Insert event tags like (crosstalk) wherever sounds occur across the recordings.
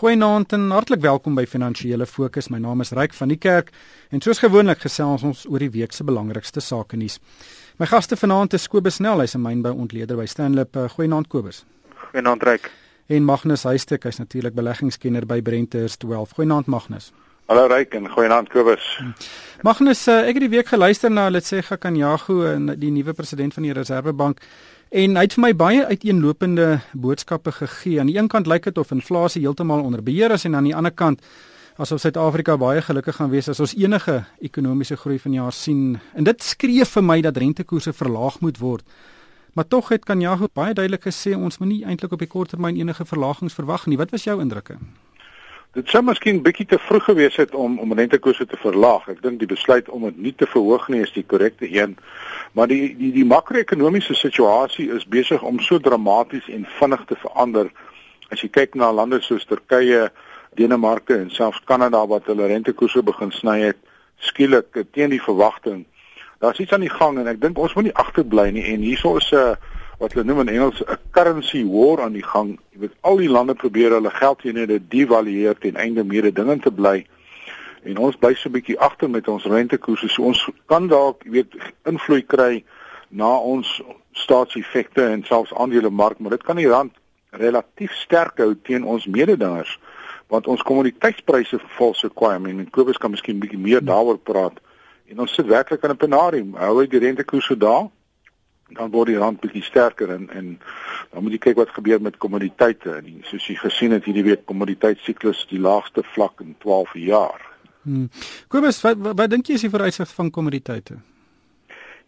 Goeienaand en hartlik welkom by Finansiële Fokus. My naam is Ryk van die Kerk en soos gewoonlik gesels ons oor die week se belangrikste sake nuus. My gaste vanaand is Kobus Nel, hy's 'n mynbou-ontleder by Stanlip. Uh, Goeienaand Kobus. Goeienaand Ryk. En Magnus Huystek, hy's natuurlik beleggingskenner by Brenters 12. Goeienaand Magnus. Hallo Ryk en goeienaand Kobus. Magnus, uh, ek het die week geluister na hulle sê Gakanyagu en die nuwe president van die Reserwebank En hy het vir my baie uiteenlopende boodskappe gegee. Aan die een kant lyk dit of inflasie heeltemal onder beheer is en aan die ander kant asof Suid-Afrika baie gelukkig gaan wees as ons enige ekonomiese groei vanjaar sien. En dit skree vir my dat rentekoerse verlaag moet word. Maar tog het Kanyago baie duidelik gesê ons moenie eintlik op die kort termyn enige verlagings verwag nie. Wat was jou indrukke? Dit sou miskien bietjie te vroeg gewees het om om rentekoerse te verlaag. Ek dink die besluit om dit nie te verhoog nie is die korrekte een. Maar die die die makro-ekonomiese situasie is besig om so dramaties en vinnig te verander. As jy kyk na lande soos Turkye, Denemarke en selfs Kanada wat hulle rentekoerse begin sny het, skielik teen die verwagting. Daar's iets aan die gang en ek dink ons moet nie agterbly nie en hierso is 'n uh, wat hulle noem in Engels 'n currency war aan die gang. Jy weet al die lande probeer hulle geldeenhede devalueer ten einde meer dinge te bly. En ons bly so 'n bietjie agter met ons rentekoerse. So ons kan dalk, jy weet, invloed kry na ons staatseffekte en selfs aandelemark, maar dit kan die rand relatief sterk hou teen ons mededingers want ons kommoditeitspryse val so kwaai. I mean, Kobus kan miskien bietjie meer daaroor praat. En ons sit werklik in 'n penarium. Hou hy die rentekoerse daar? Dan word die rand bietjie sterker en en dan moet jy kyk wat gebeur met kommoditeite en soos jy gesien het hierdie week kommoditeitssiklus die laagste vlak in 12 jaar. Hmm. Kobus, wat wat, wat dink jy is die vooruitsig van kommoditeite?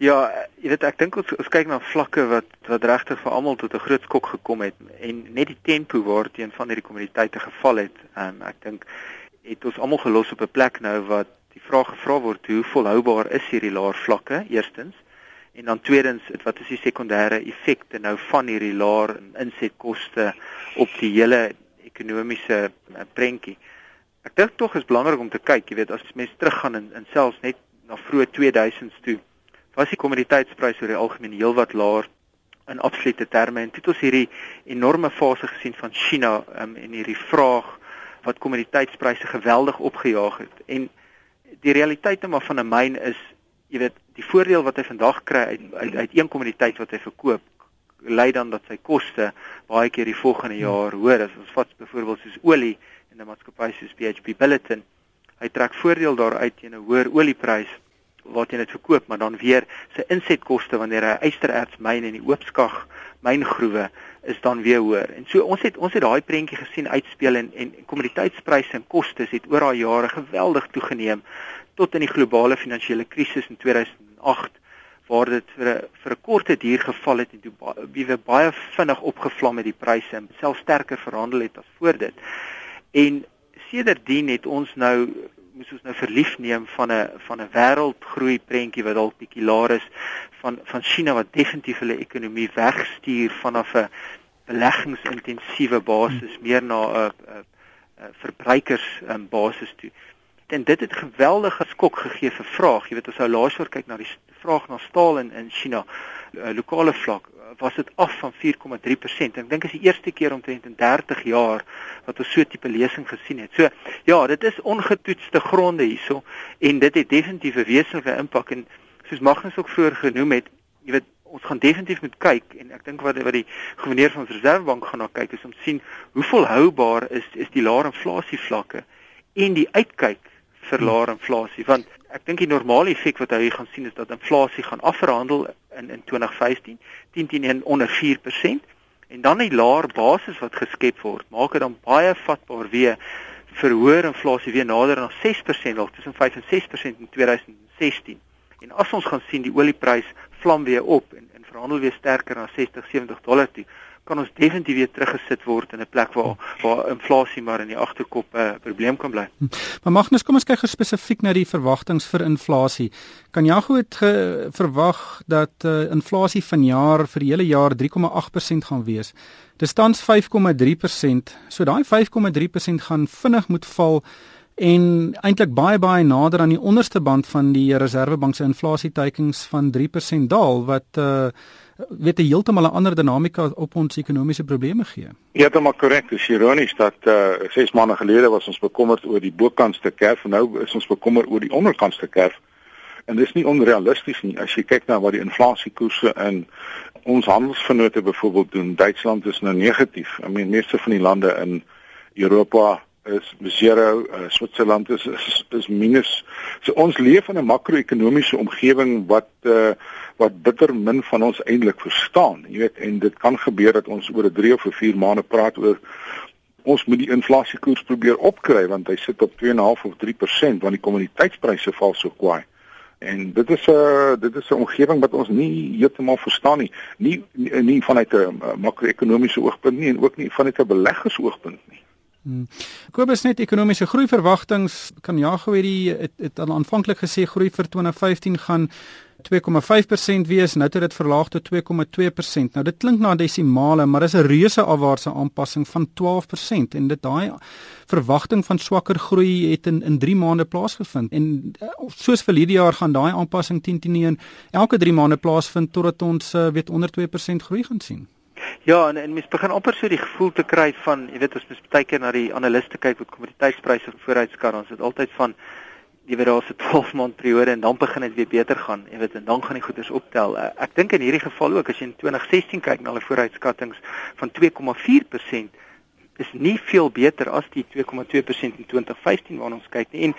Ja, jy weet ek dink ons, ons kyk na vlakke wat wat regtig vir almal tot 'n groot skok gekom het en net die tempo waarteen van hierdie kommoditeite geval het. Um, ek dink het ons almal gelos op 'n plek nou wat die vraag gevra word hoe volhoubaar is hierdie laer vlakke eerstens En dan tweedens, wat is die sekondêre effekte nou van hierdie laer insetkoste op die hele ekonomiese eh, prentjie? Ek dink tog is belangrik om te kyk, jy weet, as mense teruggaan in, in selfs net na vroeë 2000s toe, was die kommoditeitspryse oor die algemeen heelwat laer in absolute terme en dit het ons hierdie enorme fase gesien van China um, en hierdie vraag wat kommoditeitspryse geweldig opgejaag het. En die realiteit net maar van 'n myn is jy weet die voordeel wat hy vandag kry uit uit, uit een kommoditeit wat hy verkoop lei dan dat sy koste baie keer die volgende hmm. jaar hoër as ons vat byvoorbeeld soos olie en 'n maatskappy soos BHP Billiton hy trek voordeel daaruit teen 'n hoër olieprys jy net verkoop maar dan weer sy insetkoste wanneer hy ystererts myn in die oopskag myngroewe is dan weer hoër. En so ons het ons het daai prentjie gesien uitspeel en en kommoditeitspryse en kostes het oor daai jare geweldig toegeneem tot in die globale finansiële krisis in 2008 waar dit vir 'n vir 'n korte duur geval het en toe we baie vinnig opgevlam het die pryse en self sterker verhandel het as voor dit. En sedertdien het ons nou moes ons nou verlief neem van 'n van 'n wêreldgroei prentjie wat dalk bietjie laer is van van China wat definitief hulle ekonomie wegstuur vanaf 'n beleggingsintensieve basis meer na 'n verbruikers basis toe en dit het geweldige skok gegee vir vraag. Jy weet as ou laas jaar kyk na die vraag na staal in in China, uh, lokale vlak, was dit af van 4,3%. Ek dink is die eerste keer omtrent in 30 jaar wat ons so 'n tipe lesing gesien het. So ja, dit is ongetoetste gronde hierso en dit het definitief 'n wesenlike impak en soos Magnus ook vroeër genoem het, jy weet ons gaan definitief moet kyk en ek dink wat wat die gouverneur van die Reservebank gaan na kyk is om sien hoe volhoubaar is is die lae inflasie vlakke en die uitkyk vir laer inflasie. Want ek dink die normale effek wat hy gaan sien is dat inflasie gaan afverhandel in in 2015 10 teen onder 4% en dan die laer basis wat geskep word maak dit dan baie vatbaar weer vir hoër inflasie weer nader aan 6% dalk tussen 5 en 6% in 2016 en as ons gaan sien die olieprys vlam weer op en en verhandel weer sterker na 60 70 dollar toe kan ons definitief weer teruggesit word in 'n plek waar waar inflasie maar in die agterkop 'n uh, probleem kan bly. Hm. Maar Magnus, kom ons kyk spesifiek na die verwagtinge vir inflasie. Kan jy goed verwag dat uh, inflasie vanjaar vir die hele jaar 3,8% gaan wees? Dit staan 5,3%. So daai 5,3% gaan vinnig moet val en eintlik baie baie nader aan die onderste band van die Reserwebank se inflasieteikens van 3% daal wat uh weet 'n heeltemal 'n ander dinamika op ons ekonomiese probleme gee. Is korrek. Dit is ironies dat uh 6 maande gelede was ons bekommerd oor die bokantste kerf en nou is ons bekommerd oor die onderkantste kerf. En dis nie onrealisties nie as jy kyk na wat die inflasiekoerse in ons handelsvennote byvoorbeeld doen. Duitsland is nou negatief. I mean meeste van die lande in Europa is zero, uh, Switserland is, is is minus. So ons leef in 'n makro-ekonomiese omgewing wat uh, wat bitter min van ons eintlik verstaan. Jy weet en dit kan gebeur dat ons oor 'n 3 of 4 maande praat oor ons moet die inflasiekoers probeer opkry want hy sit op 2.5 of 3% want die kommoditeitspryse val so kwaai. En dit is 'n uh, dit is 'n omgewing wat ons nie heeltemal verstaan nie. Nie nie, nie vanuit 'n makro-ekonomiese oogpunt nie en ook nie vanuit 'n beleggersoogpunt nie. Hmm. Kobus net ekonomiese groei verwagtinge kan ja gou hierdie het, het al aanvanklik gesê groei vir 2015 gaan 2,5% wees, nou het dit verlaag tot 2,2%. Nou dit klink na desimale, maar dis 'n reuse afwaartse aanpassing van 12% en dit daai verwagting van swakker groei het in in 3 maande plaasgevind. En eh, soos vir hierdie jaar gaan daai aanpassing 10 teen 1 elke 3 maande plaasvind totdat ons uh, weet onder 2% groei gaan sien. Ja, en en mens begin amper so die gevoel te kry van, jy weet, as mens baie keer na die analiste kyk wat kommoditeitspryse vooruitskar, ons het altyd van jy weet daar's 'n 12 maand periode en dan begin dit weer beter gaan. Jy weet en dan gaan die goederes optel. Uh, ek dink in hierdie geval ook as jy in 2016 kyk na hulle vooruitskattinge van 2,4% is nie veel beter as die 2,2% in 2015 waarna ons kyk nie. En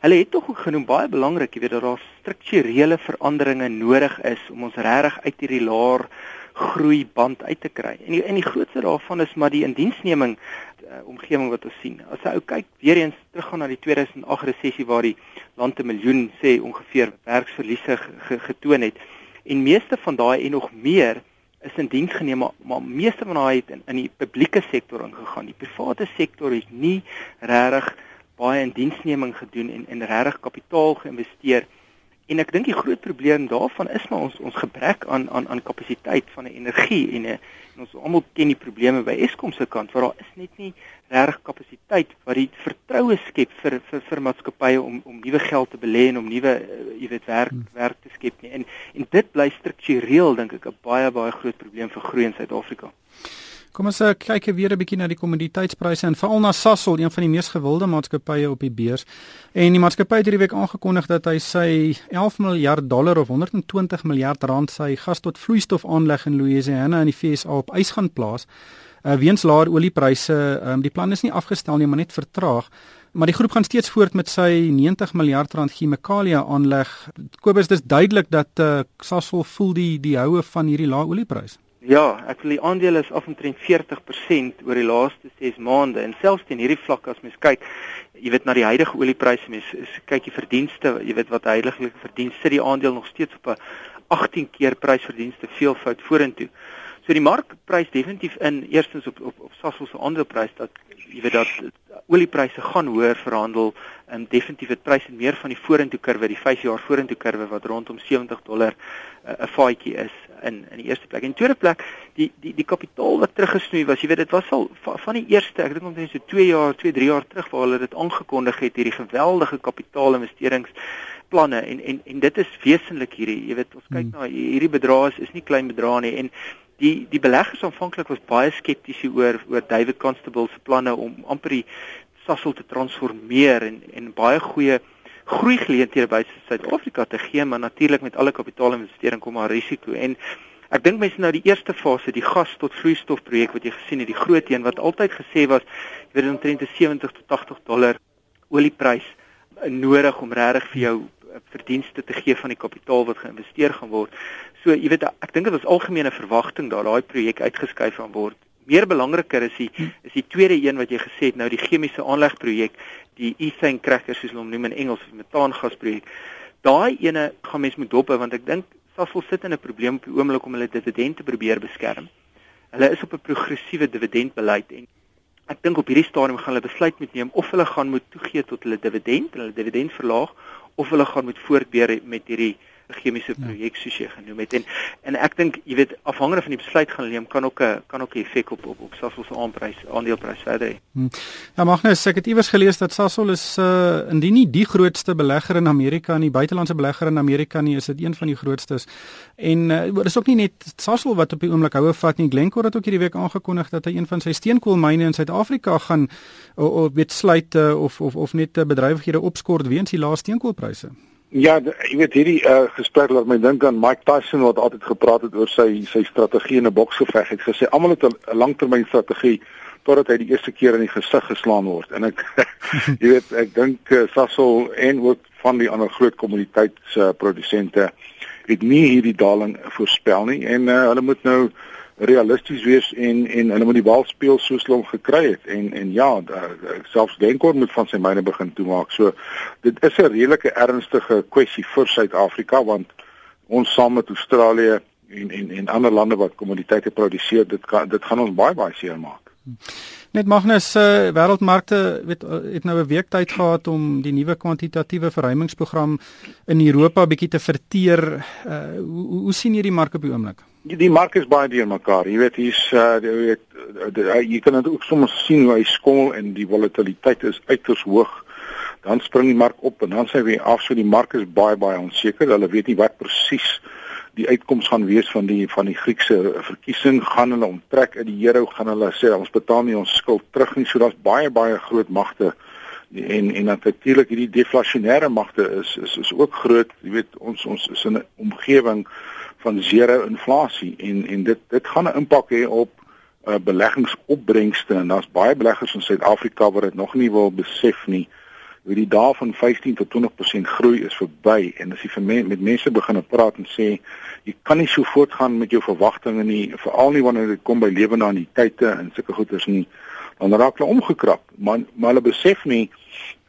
hulle het tog ook genoem baie belangrik, jy weet dat daar strukturele veranderinge nodig is om ons regtig uit hierdie laer groei band uit te kry. En die, en die grootste daarvan is maar die indiensneming uh, omgewing wat ons sien. As jy ou kyk weer eens teruggaan na die 2008 resessie waar die land 'n miljoen sê ongeveer werksverliese getoon het en meeste van daai en nog meer is in diens geneem maar, maar meeste van daai het in, in die publieke sektor ingegaan. Die private sektor het nie regtig baie indiensneming gedoen en en regtig kapitaal geïnvesteer nie En ek dink die groot probleem daarvan is maar ons ons gebrek aan aan aan kapasiteit van 'n energie en, en ons almal ken die probleme by Eskom se kant waar daar is net nie regtig kapasiteit wat die vertroue skep vir vir vir maatskappye om om nuwe geld te belê en om nuwe uh, jy weet werk hmm. werk te skep nie. En en dit bly struktureel dink ek 'n baie baie groot probleem vir groei in Suid-Afrika. Kom ons uh, kyk weer 'n bietjie na die kommoditeitspryse en veral na Sasol, een van die mees gewilde maatskappye op die beurs. En die maatskappy het hierdie week aangekondig dat hy sy 11 miljard dollar of 120 miljard rand sy gas tot vloeistof aanleg in Louisiana in die VSA op ys gaan plaas. Uh, weens laer oliepryse, um, die plan is nie afgestel nie, maar net vertraag. Maar die groep gaan steeds voort met sy 90 miljard rand chemikalia aanleg. Kobus, dis duidelik dat uh, Sasol voel die die houe van hierdie lae oliepryse. Ja, ek wil die aandele is af omtrent 40% oor die laaste 6 maande. En selfs teen hierdie vlak as mens kyk, jy weet na die huidige oliepryse, mens kyk die verdienste, jy weet wat heiliglik verdien, sit die aandeel nog steeds op 'n 18 keer prysverdienste veelvoud vorentoe. So die markprys definitief in eerstens op op, op Sasol se aandeleprys dat jy weet dat oliepryse gaan hoër verhandel. En definitief het pryse meer van die vorentoe kurwe, die 5 jaar vorentoe kurwe wat rondom 70 dollar eh, 'n uh, faadjie is in in die eerste plek. En tweede plek, die die die kapitaal wat teruggesnoei was, jy weet dit was al van, van die eerste, ek dink omtrent so 2 jaar, 2, 3 jaar terug waar hulle dit aangekondig het hierdie geweldige kapitaalinvesteringsplanne en en en dit is wesentlik hierdie, jy weet ons kyk hmm. na hierdie bedrae is, is nie klein bedrae nie en die die beleggers aanvanklik was baie skepties oor oor David Constable se planne om amper die Sasol te transformeer en en baie goeie groei geleenthede by Suid-Afrika te gee, maar natuurlik met alle kapitaalinvestering kom maar risiko en ek dink mense nou die eerste fase, die gas tot vloeistof projek wat jy gesien het, die groot een wat altyd gesê was, jy weet omtrent 70 tot 80 dollar olieprys nodig om regtig vir jou verdienste te gee van die kapitaal wat geïnvesteer gaan word. So jy weet ek dink dit was algemene verwagting dat daai projek uitgeskuif gaan word. Meer belangriker is die is die tweede een wat jy gesê het nou die chemiese aanlegprojek die ethane cracker soos hulle hom noem in Engels of metaangasprojek. Daai ene gaan mens moet dop hou want ek dink Sasol sit in 'n probleem op die oomblik om hulle dividende te probeer beskerm. Hulle is op 'n progressiewe dividendbeleid en ek dink op hierdie stadium gaan hulle besluit moet neem of hulle gaan moet toegee tot hulle dividend en hulle dividend verlaag of hulle gaan moet voortbeer met hierdie chemiese ja. projek soos jy genoem het en en ek dink jy weet afhangende van die besluit gaan neem kan ook 'n kan ook 'n effek op op op Sasol se aanprys aandeleprys verder hê. Hmm. Ja Magnus, ek het iewers gelees dat Sasol is uh indien nie die grootste belegger in Amerika nie, buitelandse belegger in Amerika nie, is dit een van die grootstes. En uh, dit is ook nie net Sasol wat op die oomblik houe vat nie. Glencore het ook hierdie week aangekondig dat hy een van sy steenkoolmyne in Suid-Afrika gaan of weet sluit uh, of of of net bedrywighede opskort weens die lae steenkoolpryse. Ja, jy weet hierdie uh, gesprek laat my dink aan Mike Tyson wat altyd gepraat het oor sy sy strategie in 'n boksgeveg. Hy het gesê almal het 'n langtermynstrategie totdat hy die eerste keer in die gesig geslaan word. En ek (laughs) jy weet, ek dink uh, Sasol en ook van die ander groot kommoditeitsprodusente uh, het nie hierdie daling voorspel nie en uh, hulle moet nou realisties wees en en hulle moet die bal speel soos hulle hom gekry het en en ja selfs Denkor moet van sy myne begin toemaak. So dit is 'n redelike ernstige kwessie vir Suid-Afrika want ons saam met Australië en en en ander lande wat kommoditeite produseer, dit kan dit gaan ons baie baie seer maak. Net Magnus uh, wêreldmarkte weet uh, het nou 'n week tyd gehad om die nuwe kwantitatiewe verruimingsprogram in Europa bietjie te verteer. Uh, hoe, hoe sien jy die mark op die oomblik? Die, die mark is baie deur mekaar. Jy weet hier's uh jy weet uh, jy kan dit ook soms sien hoe hy skommel en die volatiliteit is uiters hoog. Dan spring die mark op en dan sê hy af so die mark is baie baie onseker. Hulle weet nie wat presies die uitkoms gaan wees van die van die Griekse verkiesing. Gaan hulle onttrek uit die euro? Gaan hulle sê ons betaal nie ons skuld terug nie? So daar's baie baie groot magte en en natuurlik hierdie deflasionêre magte is is is ook groot. Jy weet ons ons is in 'n omgewing van zero inflasie en en dit dit gaan 'n impak hê op uh, beleggingsopbrengste en daar's baie beleggers in Suid-Afrika wat dit nog nie wil besef nie. Wie die dae van 15 tot 20% groei is verby en as jy vir me, met mense begin praat en sê jy kan nie so voortgaan met jou verwagtinge nie, veral nie wanneer dit kom by lewendaniteite en sulke goeders nie, dan raak hulle omgekrap. Maar maar hulle besef nie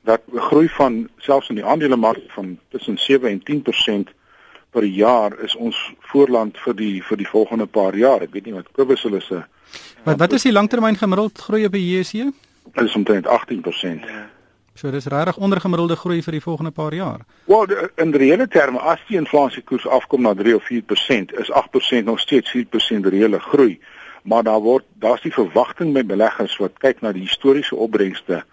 dat groei van selfs in die aandelemark van tussen 7 en 10% per jaar is ons voorland vir die vir die volgende paar jaar. Ek weet nie wat Kobus hulle se Wat wat is die langtermyn gemiddeld groei op die JSE? Dit is omtrent 18%. Ja. So dis regtig ondergemiddelde groei vir die volgende paar jaar. Wel in reële terme as die inflasiekoers afkom na 3 of 4%, is 8% nog steeds 4% reële groei. Maar daar word daar's die verwagting by beleggers wat kyk na die historiese opbrengste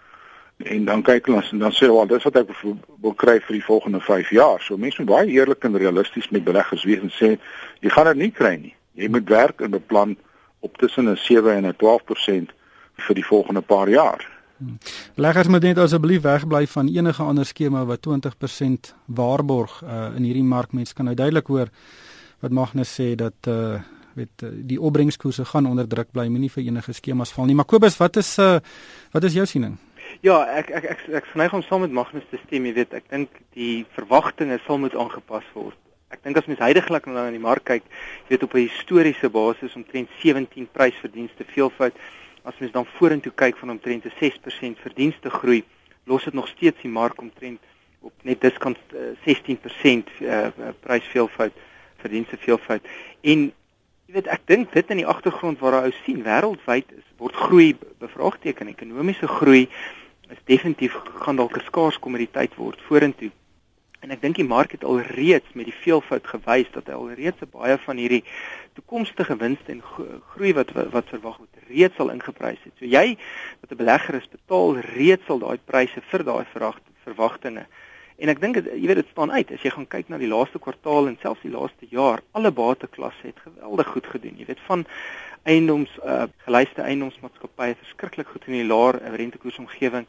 en dan kyk ons en dan sê hulle dis wat ek wil kry vir die volgende 5 jaar. So mense moet baie eerlik en realisties met beleggers wees en sê jy gaan dit nie kry nie. Jy moet werk en beplan op tussen 'n 7 en 'n 12% vir die volgende paar jaar. Hmm. Beleggers moet net asseblief wegbly van enige ander skema wat 20% waarborg uh, in hierdie mark. Mense kan nou duidelik hoor wat Magnus sê dat uh weet die opbrengskoerse gaan onder druk bly, moenie vir enige skemas val nie. Maar Kobus, wat is uh wat is jou siening? Ja, ek ek ek ek verneig om saam met Magnus te stem, jy weet, ek dink die verwagtinge sal moet aangepas word. Ek dink as mens heidaglik na in die mark kyk, jy weet op 'n historiese basis omtrent 17 prysverdienste veelvoud. As mens dan vorentoe kyk van omtrent 'n 6% verdienste groei, los dit nog steeds die mark omtrent op net diskant uh, 16% uh, prysveelvoud verdienste veelvoud. En jy weet, ek dink dit in die agtergrond waar ou sien wêreldwyd is word groei bevraagteken, ekonomiese groei is definitief gaan dalk 'n skaars kommoditeit word vorentoe. En ek dink die mark het al reeds met die veelvoud gewys dat hy al reeds baie van hierdie toekomstige winste en groei wat wat verwag word reeds al ingeprys het. So jy wat 'n belegger is, betaal reeds al daai pryse vir daai verwagtinge. En ek dink jy weet dit staan uit as jy gaan kyk na die laaste kwartaal en selfs die laaste jaar, alle bateklasse het geweldig goed gedoen. Jy weet van eiendoms uh, gelyste eiendomsmaatskappye verskriklik goed in die laer rentekoersomgewing,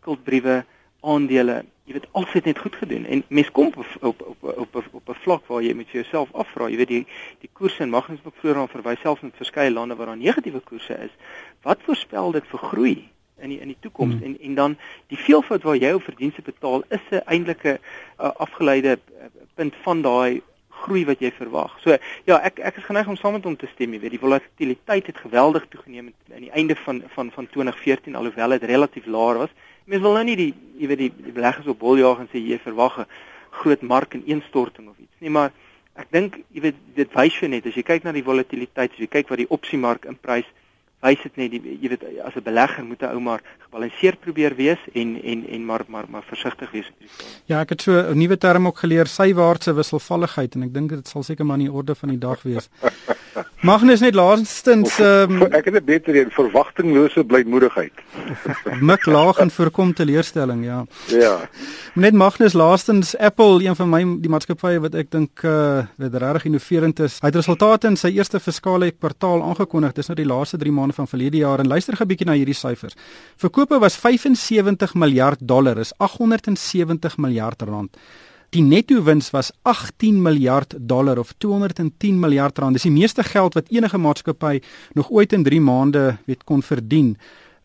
skuldbriewe, aandele, jy weet alles het net goed gedoen en mens kom op op op op op, 'n vlak waar jy met jouself afvra, jy weet die die koerse en magnes wat vroeër aan verwys selfs in verskeie lande waar daar negatiewe koerse is, wat voorspel dit vir groei? In die in die toekoms hmm. en en dan die veelvoud waar jy op verdienste betaal is 'n eintlike uh, afgeleide uh, punt van daai groei wat jy verwag. So ja, ek ek is geneig om saam met hom te stem, jy weet, die volatiliteit het geweldig toegeneem aan die einde van van van 2014 alhoewel dit relatief laag was. Mens wil nou nie die jy weet die, die beleggers op boljaag en sê jy verwag 'n groot mark ineenstorting of iets nie, maar ek dink jy weet dit wys vir net as jy kyk na die volatiliteit, as jy kyk wat die opsiemark in prys wys dit net die jy weet as 'n belegger moet 'n ou maar gebalanseerd probeer wees en en en maar maar maar versigtig wees op die stadium. Ja, ek het so 'n nuwe term ook geleer, sywaartse wisselvalligheid en ek dink dit sal seker maar in die orde van die dag wees. (laughs) Magnus net laastens um, (laughs) ek het 'n beter een verwagtinglose blymoedigheid. (laughs) Mik laag en voorkom teleurstelling, ja. Ja. Net Magnus laastens Apple, een van my die maatskappye wat ek dink uh wat regtig innoverend is. Hy het resultate in sy eerste fiskale kwartaal aangekondig. Dis nou die laaste 3 maande van verlede jaar en luister 'n bietjie na hierdie syfers. Verkope was 75 miljard dollar, is 870 miljard rand. Die netto wins was 18 miljard dollar of 210 miljard rand. Dis die meeste geld wat enige maatskappy nog ooit in 3 maande weet kon verdien.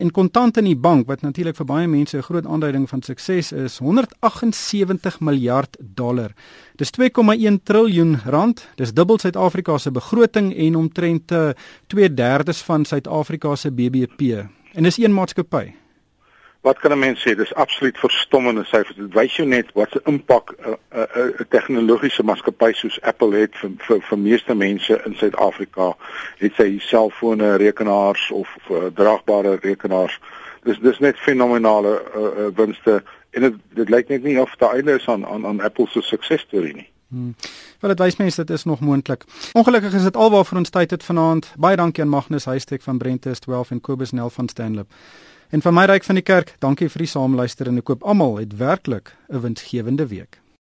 En kontant in die bank wat natuurlik vir baie mense 'n groot aanduiding van sukses is, 178 miljard dollar. Dis 2,1 triljoen rand. Dis dubbel Suid-Afrika se begroting en omtrent 2/3 eh, van Suid-Afrika se BBP. En dis een maatskappy wat kan 'n mens sê dis absoluut verstommende syfers dit wys jou net wat se impak 'n uh, uh, uh, tegnologiese maatskappy soos Apple het vir vir, vir meeste mense in Suid-Afrika het sy selfone rekenaars of uh, draagbare rekenaars dis dis net fenominale uh, uh, winste en dit dit lyk net nie of daar einde is aan aan aan Apple se suksesstorie nie Hmm. Wel dit wys mense dit is nog moontlik. Ongelukkig is dit alwaar vir ons tyd het vanaand. Baie dankie aan Magnus Huystek van Brentes 12 en Kobus Nel van Stanlip. En van my ryk van die kerk, dankie vir die saamluister en ek koop almal het werklik 'n winsgewende week.